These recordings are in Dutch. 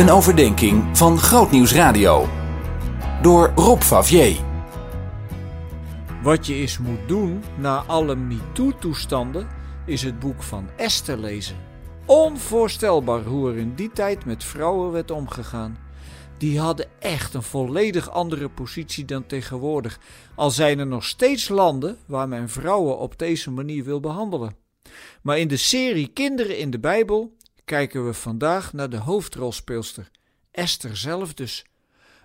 Een overdenking van Grootnieuws Radio. Door Rob Favier. Wat je eens moet doen na alle MeToo-toestanden is het boek van Esther lezen. Onvoorstelbaar hoe er in die tijd met vrouwen werd omgegaan. Die hadden echt een volledig andere positie dan tegenwoordig. Al zijn er nog steeds landen waar men vrouwen op deze manier wil behandelen. Maar in de serie Kinderen in de Bijbel kijken we vandaag naar de hoofdrolspeelster, Esther zelf dus.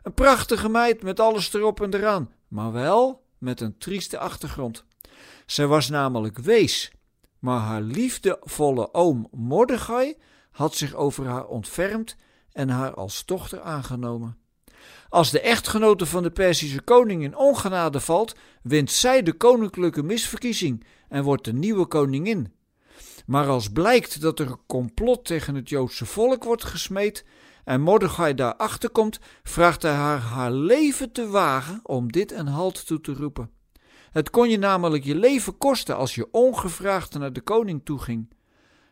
Een prachtige meid met alles erop en eraan, maar wel met een trieste achtergrond. Zij was namelijk wees, maar haar liefdevolle oom Mordechai had zich over haar ontfermd en haar als dochter aangenomen. Als de echtgenote van de Perzische koning in ongenade valt, wint zij de koninklijke misverkiezing en wordt de nieuwe koningin. Maar als blijkt dat er een complot tegen het Joodse volk wordt gesmeed en Mordechai daarachter komt, vraagt hij haar haar leven te wagen om dit een halt toe te roepen. Het kon je namelijk je leven kosten als je ongevraagd naar de koning toeging.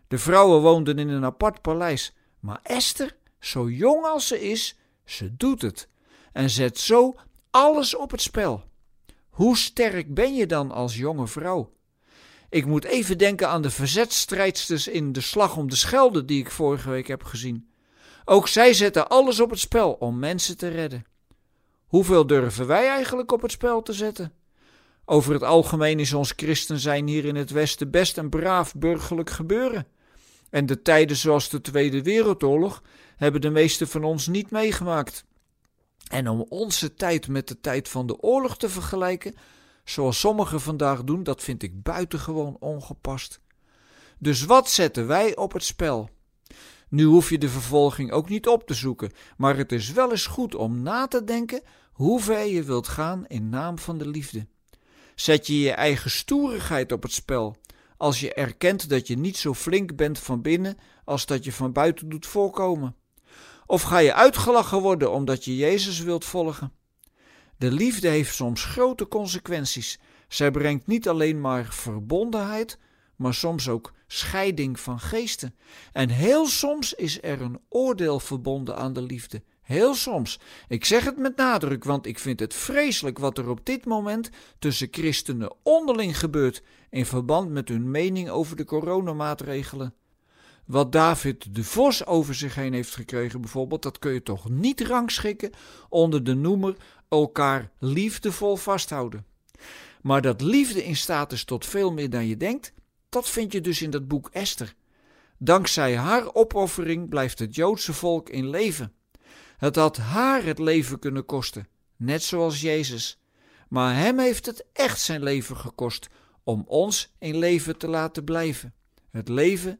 De vrouwen woonden in een apart paleis, maar Esther, zo jong als ze is, ze doet het en zet zo alles op het spel. Hoe sterk ben je dan als jonge vrouw? Ik moet even denken aan de verzetstrijdsters in de slag om de Schelde die ik vorige week heb gezien. Ook zij zetten alles op het spel om mensen te redden. Hoeveel durven wij eigenlijk op het spel te zetten? Over het algemeen is ons christen zijn hier in het Westen best een braaf burgerlijk gebeuren. En de tijden zoals de Tweede Wereldoorlog hebben de meesten van ons niet meegemaakt. En om onze tijd met de tijd van de oorlog te vergelijken, zoals sommigen vandaag doen, dat vind ik buitengewoon ongepast. Dus wat zetten wij op het spel? Nu hoef je de vervolging ook niet op te zoeken, maar het is wel eens goed om na te denken hoe ver je wilt gaan in naam van de liefde. Zet je je eigen stoerigheid op het spel, als je erkent dat je niet zo flink bent van binnen als dat je van buiten doet voorkomen? Of ga je uitgelachen worden omdat je Jezus wilt volgen? De liefde heeft soms grote consequenties. Zij brengt niet alleen maar verbondenheid, maar soms ook scheiding van geesten. En heel soms is er een oordeel verbonden aan de liefde. Heel soms. Ik zeg het met nadruk, want ik vind het vreselijk wat er op dit moment tussen christenen onderling gebeurt in verband met hun mening over de coronamaatregelen. Wat David de Vos over zich heen heeft gekregen, bijvoorbeeld, dat kun je toch niet rangschikken onder de noemer elkaar liefdevol vasthouden. Maar dat liefde in staat is tot veel meer dan je denkt, dat vind je dus in dat boek Esther. Dankzij haar opoffering blijft het Joodse volk in leven. Het had haar het leven kunnen kosten, net zoals Jezus. Maar hem heeft het echt zijn leven gekost om ons in leven te laten blijven. Het leven